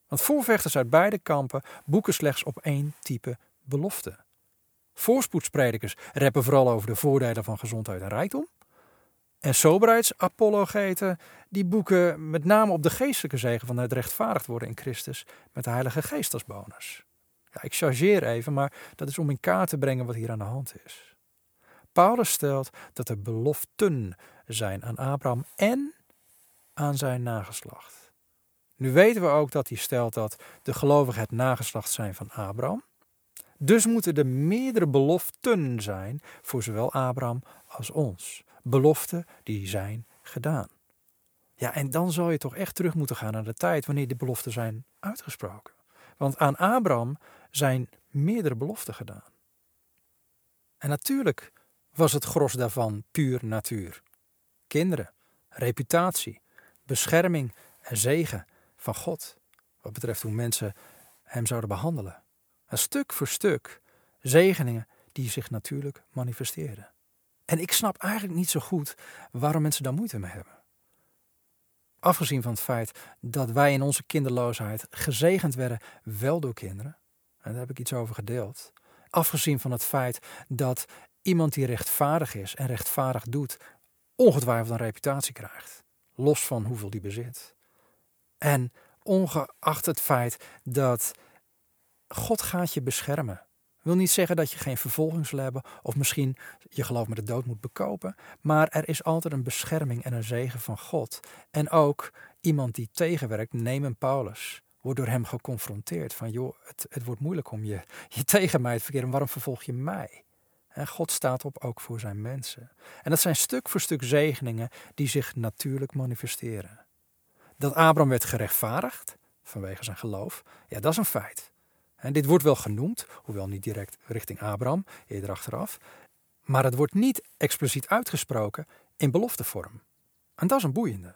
Want voorvechters uit beide kampen boeken slechts op één type belofte. Voorspoedspredikers reppen vooral over de voordelen van gezondheid en rijkdom. En soberheidsapologeten die boeken met name op de geestelijke zegen van het rechtvaardigd worden in Christus met de Heilige Geest als bonus. Ik chargeer even, maar dat is om in kaart te brengen wat hier aan de hand is. Paulus stelt dat er beloften zijn aan Abraham en aan zijn nageslacht. Nu weten we ook dat hij stelt dat de gelovigen het nageslacht zijn van Abraham. Dus moeten er meerdere beloften zijn voor zowel Abraham als ons. Beloften die zijn gedaan. Ja, en dan zal je toch echt terug moeten gaan naar de tijd wanneer die beloften zijn uitgesproken. Want aan Abraham zijn meerdere beloften gedaan. En natuurlijk was het gros daarvan puur natuur. Kinderen, reputatie, bescherming en zegen van God. Wat betreft hoe mensen hem zouden behandelen. En stuk voor stuk zegeningen die zich natuurlijk manifesteerden. En ik snap eigenlijk niet zo goed waarom mensen daar moeite mee hebben. Afgezien van het feit dat wij in onze kinderloosheid gezegend werden, wel door kinderen. En daar heb ik iets over gedeeld. Afgezien van het feit dat iemand die rechtvaardig is en rechtvaardig doet, ongetwijfeld een reputatie krijgt. Los van hoeveel die bezit. En ongeacht het feit dat God gaat je beschermen. Wil niet zeggen dat je geen vervolging zal hebben of misschien je geloof met de dood moet bekopen, maar er is altijd een bescherming en een zegen van God. En ook iemand die tegenwerkt, neem Paulus, wordt door hem geconfronteerd van joh, het, het wordt moeilijk om je, je *laughs* tegen mij te verkeren, waarom vervolg je mij? God staat op ook voor zijn mensen. En dat zijn stuk voor stuk zegeningen die zich natuurlijk manifesteren. Dat Abraham werd gerechtvaardigd vanwege zijn geloof, ja, dat is een feit. En dit wordt wel genoemd, hoewel niet direct richting Abraham, eerder achteraf. Maar het wordt niet expliciet uitgesproken in beloftevorm. En dat is een boeiende.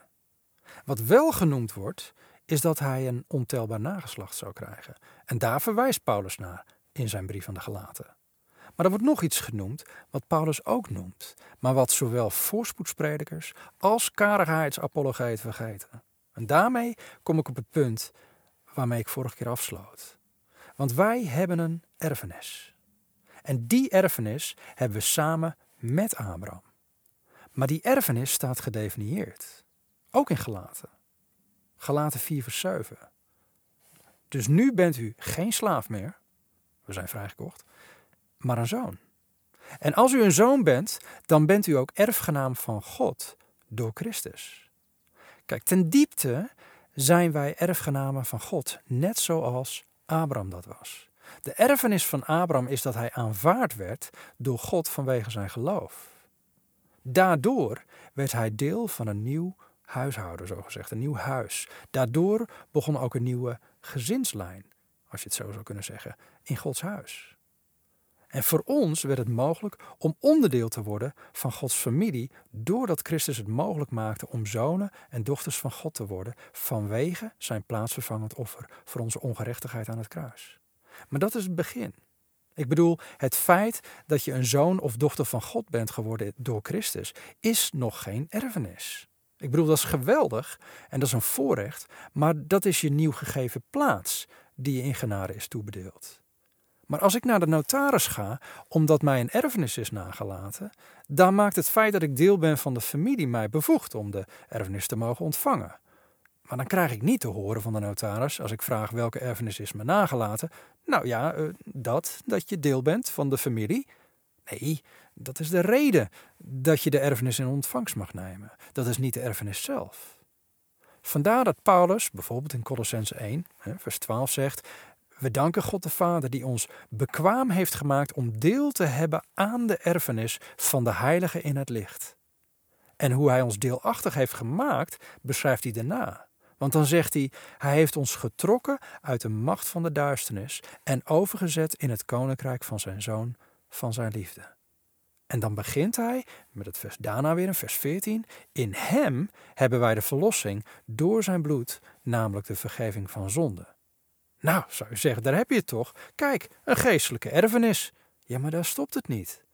Wat wel genoemd wordt, is dat hij een ontelbaar nageslacht zou krijgen. En daar verwijst Paulus naar in zijn brief aan de Galaten. Maar er wordt nog iets genoemd wat Paulus ook noemt, maar wat zowel voorspoedspredikers als karigheidsapologeten vergeten. En daarmee kom ik op het punt waarmee ik vorige keer afsloot. Want wij hebben een erfenis. En die erfenis hebben we samen met Abraham. Maar die erfenis staat gedefinieerd. Ook in Galaten. Galaten 4 vers 7. Dus nu bent u geen slaaf meer. We zijn vrijgekocht. Maar een zoon. En als u een zoon bent, dan bent u ook erfgenaam van God door Christus. Kijk, ten diepte zijn wij erfgenamen van God, net zoals Abraham dat was. De erfenis van Abraham is dat hij aanvaard werd door God vanwege zijn geloof. Daardoor werd hij deel van een nieuw huishouden, zo gezegd, een nieuw huis. Daardoor begon ook een nieuwe gezinslijn, als je het zo zou kunnen zeggen, in Gods huis. En voor ons werd het mogelijk om onderdeel te worden van Gods familie, doordat Christus het mogelijk maakte om zonen en dochters van God te worden, vanwege zijn plaatsvervangend offer voor onze ongerechtigheid aan het kruis. Maar dat is het begin. Ik bedoel, het feit dat je een zoon of dochter van God bent geworden door Christus, is nog geen erfenis. Ik bedoel, dat is geweldig en dat is een voorrecht, maar dat is je nieuw gegeven plaats die je in genade is toebedeeld. Maar als ik naar de notaris ga, omdat mij een erfenis is nagelaten, dan maakt het feit dat ik deel ben van de familie mij bevoegd om de erfenis te mogen ontvangen. Maar dan krijg ik niet te horen van de notaris, als ik vraag welke erfenis is me nagelaten, nou ja, eh, dat, dat je deel bent van de familie. Nee, dat is de reden dat je de erfenis in ontvangst mag nemen. Dat is niet de erfenis zelf. Vandaar dat Paulus, bijvoorbeeld in Colossense 1, vers 12 zegt, we danken God de Vader die ons bekwaam heeft gemaakt om deel te hebben aan de erfenis van de Heilige in het licht. En hoe Hij ons deelachtig heeft gemaakt, beschrijft hij daarna. Want dan zegt hij: Hij heeft ons getrokken uit de macht van de duisternis en overgezet in het koninkrijk van zijn zoon, van zijn liefde. En dan begint hij met het vers daarna weer in vers 14. In hem hebben wij de verlossing door zijn bloed, namelijk de vergeving van zonde. Nou, zou je zeggen, daar heb je het toch. Kijk, een geestelijke erfenis. Ja, maar daar stopt het niet.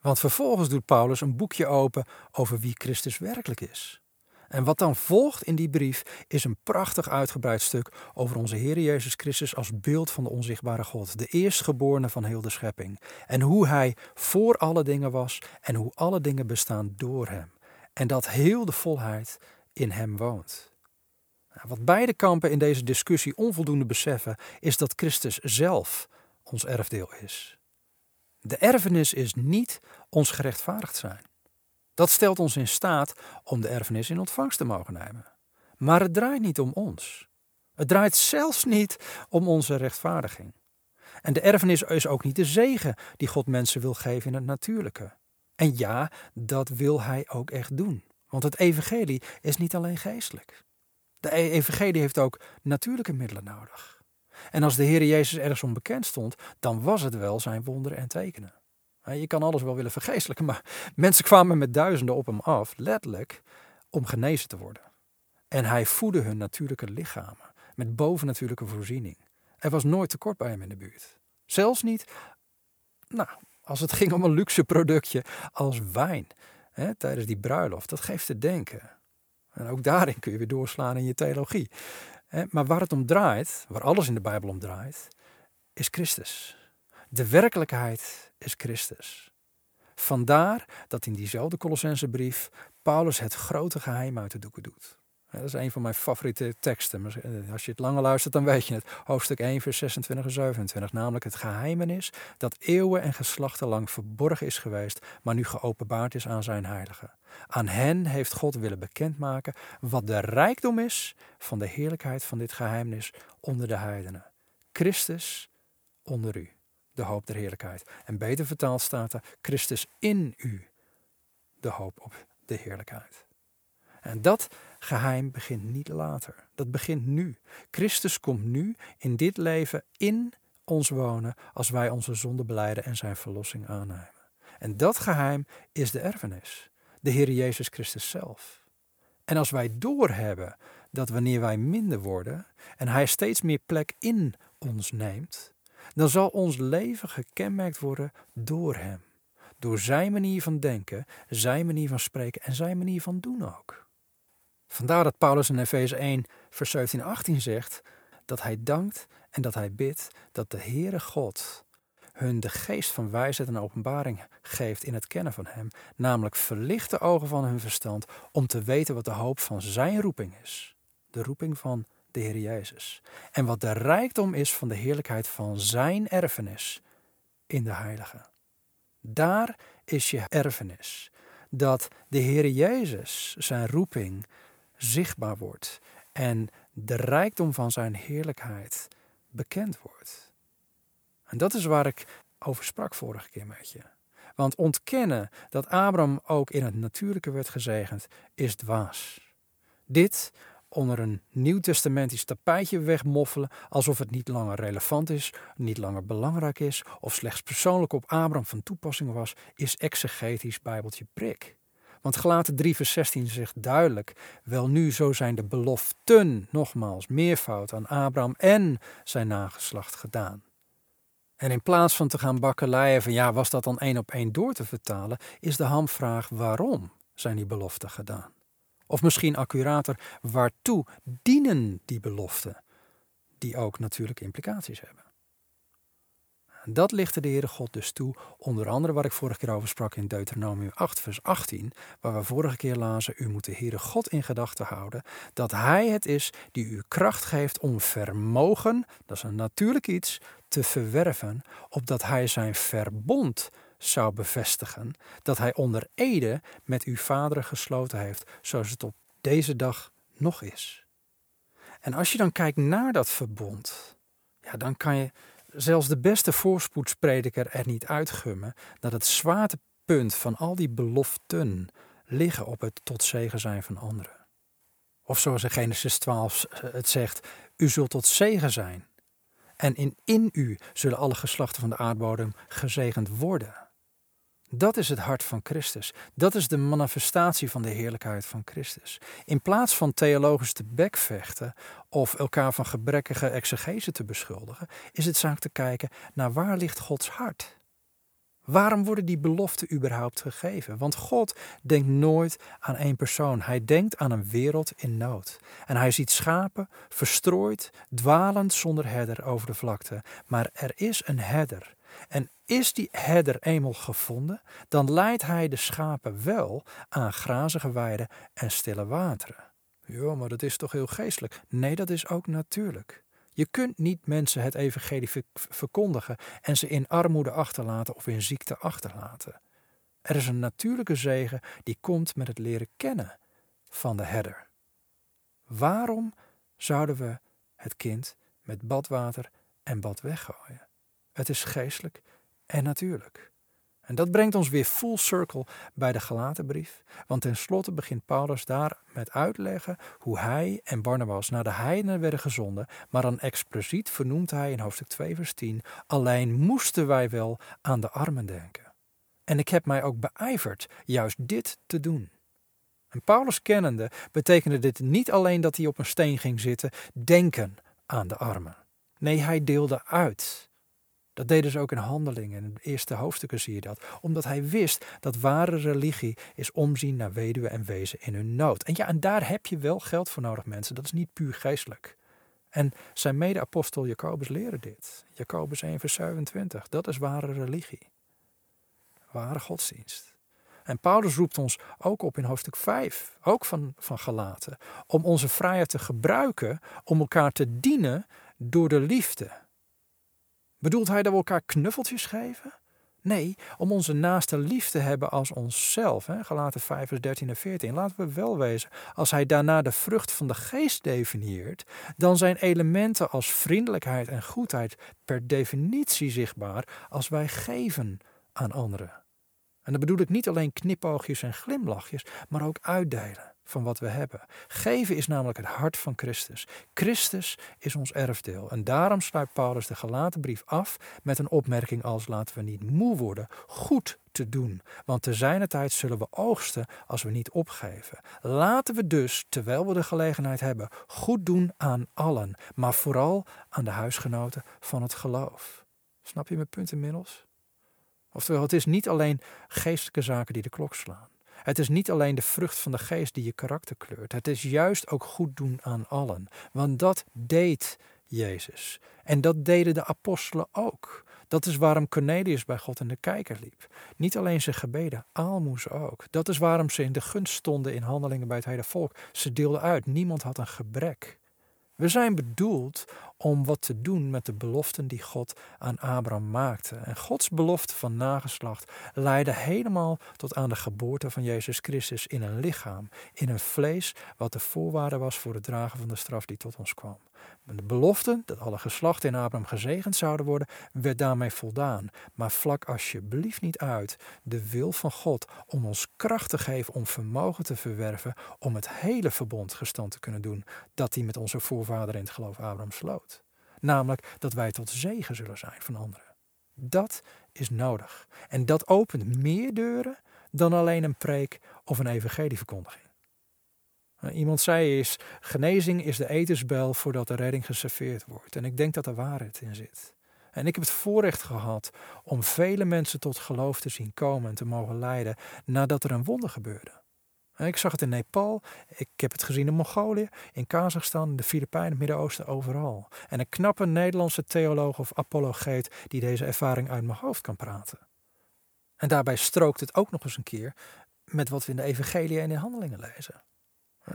Want vervolgens doet Paulus een boekje open over wie Christus werkelijk is. En wat dan volgt in die brief is een prachtig uitgebreid stuk over onze Heer Jezus Christus als beeld van de onzichtbare God, de eerstgeborene van heel de schepping. En hoe Hij voor alle dingen was en hoe alle dingen bestaan door Hem. En dat heel de volheid in Hem woont. Nou, wat beide kampen in deze discussie onvoldoende beseffen, is dat Christus zelf ons erfdeel is. De erfenis is niet ons gerechtvaardigd zijn. Dat stelt ons in staat om de erfenis in ontvangst te mogen nemen. Maar het draait niet om ons. Het draait zelfs niet om onze rechtvaardiging. En de erfenis is ook niet de zegen die God mensen wil geven in het natuurlijke. En ja, dat wil Hij ook echt doen. Want het evangelie is niet alleen geestelijk. De e- evangelie heeft ook natuurlijke middelen nodig. En als de Heer Jezus ergens onbekend stond, dan was het wel zijn wonderen en tekenen. Je kan alles wel willen vergeestelijken, maar *laughs* mensen kwamen met duizenden op hem af, letterlijk, om genezen te worden. En hij voedde hun natuurlijke lichamen met bovennatuurlijke voorziening. Er was nooit tekort bij hem in de buurt. Zelfs niet, nou, als het *laughs* ging om een luxe productje als wijn hè, tijdens die bruiloft. Dat geeft te denken. En ook daarin kun je weer doorslaan in je theologie. Maar waar het om draait, waar alles in de Bijbel om draait, is Christus. De werkelijkheid is Christus. Vandaar dat in diezelfde Colossensebrief Paulus het grote geheim uit de doeken doet. Dat is een van mijn favoriete teksten. Eh, als je het langer luistert, dan weet je het. Hoofdstuk 1, vers 26 en 27. Namelijk het geheimenis dat eeuwen en geslachten lang verborgen is geweest, maar nu geopenbaard is aan zijn heiligen. Aan hen heeft God willen bekendmaken wat de rijkdom is van de heerlijkheid van dit geheimnis onder de heidenen. Christus onder u de hoop der heerlijkheid. En beter vertaald staat er Christus in u, de hoop op de heerlijkheid. En dat geheim begint niet later. Dat begint nu. Christus komt nu in dit leven in ons wonen als wij onze zonde beleiden en zijn verlossing aannemen. En dat geheim is de erfenis, de Heer Jezus Christus zelf. En als wij doorhebben dat wanneer wij minder worden en Hij steeds meer plek in ons neemt, dan zal ons leven gekenmerkt worden door Hem. Door Zijn manier van denken, Zijn manier van spreken en Zijn manier van doen ook. Vandaar dat Paulus in Efeze 1, vers 17 en 18 zegt dat hij dankt en dat hij bidt dat de Heere God hun de geest van wijsheid en openbaring geeft in het kennen van Hem, namelijk verlicht de ogen van hun verstand om te weten wat de hoop van Zijn roeping is. De roeping van de Heer Jezus. En wat de rijkdom is van de heerlijkheid van Zijn erfenis in de Heilige. Daar is je erfenis. Dat de Heer Jezus, zijn roeping, zichtbaar wordt en de rijkdom van Zijn heerlijkheid bekend wordt. En dat is waar ik over sprak vorige keer met je. Want ontkennen dat Abraham ook in het natuurlijke werd gezegend, is dwaas. Dit onder een nieuwtestamentisch tapijtje wegmoffelen alsof het niet langer relevant is, niet langer belangrijk is of slechts persoonlijk op Abraham van toepassing was, is exegetisch bijbeltje prik. Want gelaten 3 vers 16 zegt duidelijk, wel nu zo zijn de beloften, nogmaals, meervoud aan Abraham en zijn nageslacht gedaan. En in plaats van te gaan bakkeleien van ja, was dat dan één op één door te vertalen, is de hamvraag waarom zijn die beloften gedaan? Of misschien accurater, waartoe dienen die beloften? Die ook natuurlijk implicaties hebben. Dat lichtte de Heere God dus toe, onder andere waar ik vorige keer over sprak in Deuteronomium 8, vers 18, waar we vorige keer lazen, u moet de Heere God in gedachten houden, dat Hij het is die u kracht geeft om vermogen, dat is een natuurlijk iets, te verwerven, opdat Hij zijn verbond zou bevestigen dat hij onder ede met uw vaderen gesloten heeft, zoals het op deze dag nog is. En als je dan kijkt naar dat verbond, ja, dan kan je zelfs de beste voorspoedsprediker er niet uitgummen dat het zwaartepunt van al die beloften liggen op het tot zegen zijn van anderen. Of zoals in Genesis 12 het zegt, u zult tot zegen zijn. En in, in u zullen alle geslachten van de aardbodem gezegend worden. Dat is het hart van Christus. Dat is de manifestatie van de heerlijkheid van Christus. In plaats van theologisch te bekvechten of elkaar van gebrekkige exegese te beschuldigen, is het zaak te kijken naar waar ligt Gods hart. Waarom worden die beloften überhaupt gegeven? Want God denkt nooit aan één persoon. Hij denkt aan een wereld in nood. En hij ziet schapen verstrooid, dwalend zonder herder over de vlakte. Maar er is een herder. En is die herder eenmaal gevonden, dan leidt hij de schapen wel aan grazige weiden en stille wateren. Ja, maar dat is toch heel geestelijk? Nee, dat is ook natuurlijk. Je kunt niet mensen het evangelie verkondigen en ze in armoede achterlaten of in ziekte achterlaten. Er is een natuurlijke zegen die komt met het leren kennen van de herder. Waarom zouden we het kind met badwater en bad weggooien? Het is geestelijk en natuurlijk. En dat brengt ons weer full circle bij de Galatenbrief. Want tenslotte begint Paulus daar met uitleggen hoe hij en Barnabas naar de heidenen werden gezonden. Maar dan expliciet vernoemt hij in hoofdstuk 2 vers 10, alleen moesten wij wel aan de armen denken. En ik heb mij ook beijverd juist dit te doen. En Paulus kennende betekende dit niet alleen dat hij op een steen ging zitten, denken aan de armen. Nee, hij deelde uit. Dat deden ze ook in handelingen. In de eerste hoofdstukken zie je dat. Omdat hij wist dat ware religie is omzien naar weduwen en wezen in hun nood. En ja, en daar heb je wel geld voor nodig, mensen. Dat is niet puur geestelijk. En zijn mede-apostel Jacobus leren dit. Jacobus 1 vers 27. Dat is ware religie. Ware godsdienst. En Paulus roept ons ook op in hoofdstuk 5, ook van, van Galaten, om onze vrijheid te gebruiken om elkaar te dienen door de liefde. Bedoelt hij dat we elkaar knuffeltjes geven? Nee, om onze naaste lief te hebben als onszelf. Hè? Galaten 5 vers 13 en 14. Laten we wel wezen, als hij daarna de vrucht van de geest definieert, dan zijn elementen als vriendelijkheid en goedheid per definitie zichtbaar als wij geven aan anderen. En dan bedoel ik niet alleen knipoogjes en glimlachjes, maar ook uitdelen van wat we hebben. Geven is namelijk het hart van Christus. Christus is ons erfdeel. En daarom sluit Paulus de gelaten brief af met een opmerking als laten we niet moe worden goed te doen. Want te zijner tijd zullen we oogsten als we niet opgeven. Laten we dus, terwijl we de gelegenheid hebben, goed doen aan allen. Maar vooral aan de huisgenoten van het geloof. Snap je mijn punt inmiddels? Oftewel, het is niet alleen geestelijke zaken die de klok slaan. Het is niet alleen de vrucht van de geest die je karakter kleurt. Het is juist ook goed doen aan allen. Want dat deed Jezus. En dat deden de apostelen ook. Dat is waarom Cornelius bij God in de kijker liep. Niet alleen zijn gebeden, aalmoes ook. Dat is waarom ze in de gunst stonden in handelingen bij het hele volk. Ze deelden uit, niemand had een gebrek. We zijn bedoeld om wat te doen met de beloften die God aan Abraham maakte. En Gods belofte van nageslacht leidde helemaal tot aan de geboorte van Jezus Christus in een lichaam, in een vlees, wat de voorwaarde was voor het dragen van de straf die tot ons kwam. De belofte dat alle geslachten in Abraham gezegend zouden worden, werd daarmee voldaan. Maar vlak alsjeblieft niet uit de wil van God om ons kracht te geven om vermogen te verwerven om het hele verbond gestand te kunnen doen dat hij met onze voorvader in het geloof Abraham sloot. Namelijk dat wij tot zegen zullen zijn van anderen. Dat is nodig. En dat opent meer deuren dan alleen een preek of een evangelieverkondiging. Nou, iemand zei eens, genezing is de etensbel voordat de redding geserveerd wordt. En ik denk dat er waarheid in zit. En ik heb het voorrecht gehad om vele mensen tot geloof te zien komen en te mogen leiden nadat er een wonder gebeurde. Ik zag het in Nepal, ik heb het gezien in Mongolië, in Kazachstan, de Filipijnen, het Midden-Oosten, overal. En een knappe Nederlandse theoloog of apologeet die deze ervaring uit mijn hoofd kan praten. En daarbij strookt het ook nog eens een keer met wat we in de evangelie en in handelingen lezen.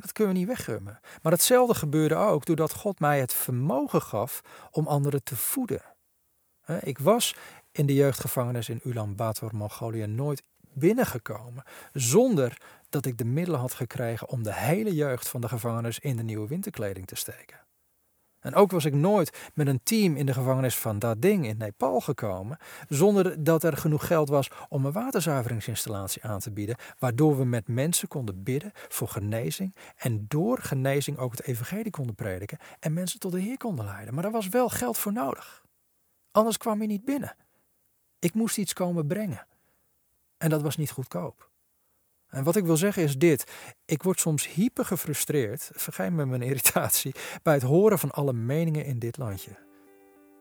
Dat kunnen we niet weggummen. Maar hetzelfde gebeurde ook doordat God mij het vermogen gaf om anderen te voeden. Ik was in de jeugdgevangenis in Ulaanbaatar, Mongolië, nooit binnengekomen zonder dat ik de middelen had gekregen om de hele jeugd van de gevangenis in de nieuwe winterkleding te steken. En ook was ik nooit met een team in de gevangenis van Dading in Nepal gekomen, zonder dat er genoeg geld was om een waterzuiveringsinstallatie aan te bieden, waardoor we met mensen konden bidden voor genezing en door genezing ook het evangelie konden prediken en mensen tot de Heer konden leiden. Maar daar was wel geld voor nodig. Anders kwam je niet binnen. Ik moest iets komen brengen. En dat was niet goedkoop. En wat ik wil zeggen is dit. Ik word soms hyper gefrustreerd, vergeet me mijn irritatie, bij het horen van alle meningen in dit landje.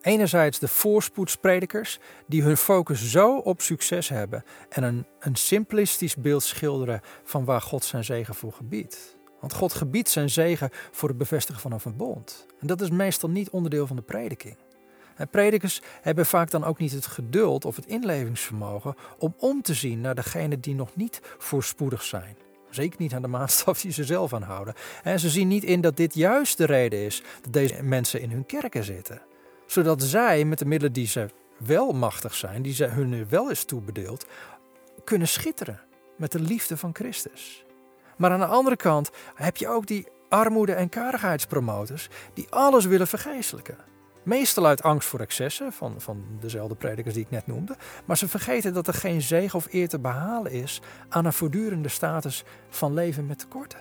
Enerzijds de voorspoedspredikers die hun focus zo op succes hebben en een, een simplistisch beeld schilderen van waar God zijn zegen voor gebiedt. Want God gebiedt zijn zegen voor het bevestigen van een verbond. En dat is meestal niet onderdeel van de prediking. En predikers hebben vaak dan ook niet het geduld of het inlevingsvermogen om om te zien naar degenen die nog niet voorspoedig zijn. Zeker niet aan de maatstaf die ze zelf aanhouden. En ze zien niet in dat dit juist de reden is dat deze mensen in hun kerken zitten. Zodat zij met de middelen die ze wel machtig zijn, die ze hun wel is toebedeeld, kunnen schitteren met de liefde van Christus. Maar aan de andere kant heb je ook die armoede- en karigheidspromoters die alles willen vergeestelijken. Meestal uit angst voor excessen van, van dezelfde predikers die ik net noemde. Maar ze vergeten dat er geen zegen of eer te behalen is aan een voortdurende status van leven met tekorten.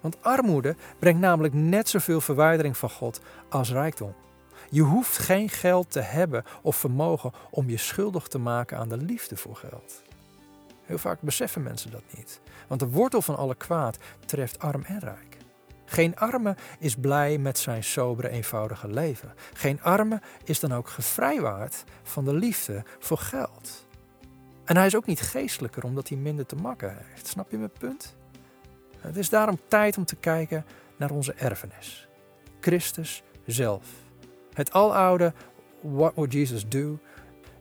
Want armoede brengt namelijk net zoveel verwijdering van God als rijkdom. Je hoeft geen geld te hebben of vermogen om je schuldig te maken aan de liefde voor geld. Heel vaak beseffen mensen dat niet. Want de wortel van alle kwaad treft arm en rijk. Geen arme is blij met zijn sobere, eenvoudige leven. Geen arme is dan ook gevrijwaard van de liefde voor geld. En hij is ook niet geestelijker omdat hij minder te makken heeft. Snap je mijn punt? Het is daarom tijd om te kijken naar onze erfenis. Christus zelf. Het aloude What would Jesus do?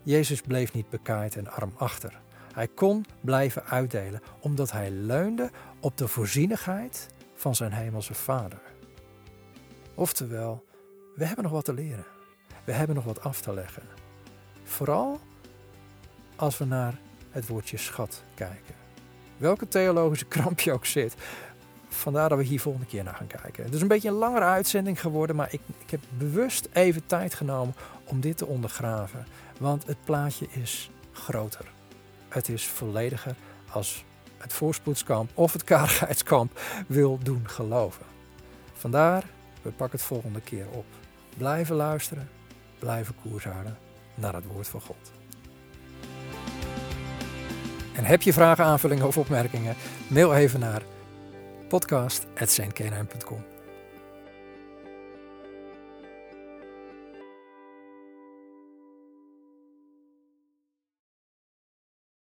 Jezus bleef niet bekaaid en arm achter. Hij kon blijven uitdelen omdat hij leunde op de voorzienigheid van zijn hemelse Vader. Oftewel, we hebben nog wat te leren. We hebben nog wat af te leggen. Vooral als we naar het woordje schat kijken. Welke theologische *laughs* kramp je ook zit. Vandaar dat we hier volgende keer naar gaan kijken. Het is een beetje een langere uitzending geworden, maar ik, ik heb bewust even tijd genomen om dit te ondergraven. Want het plaatje is groter. Het is vollediger als het voorspoedskamp of het karigheidskamp wil doen geloven. Vandaar, we pakken het volgende keer op. Blijven luisteren, blijven koers houden naar het woord van God. En heb je vragen, aanvullingen of opmerkingen? Mail even naar podcast.znknm.com.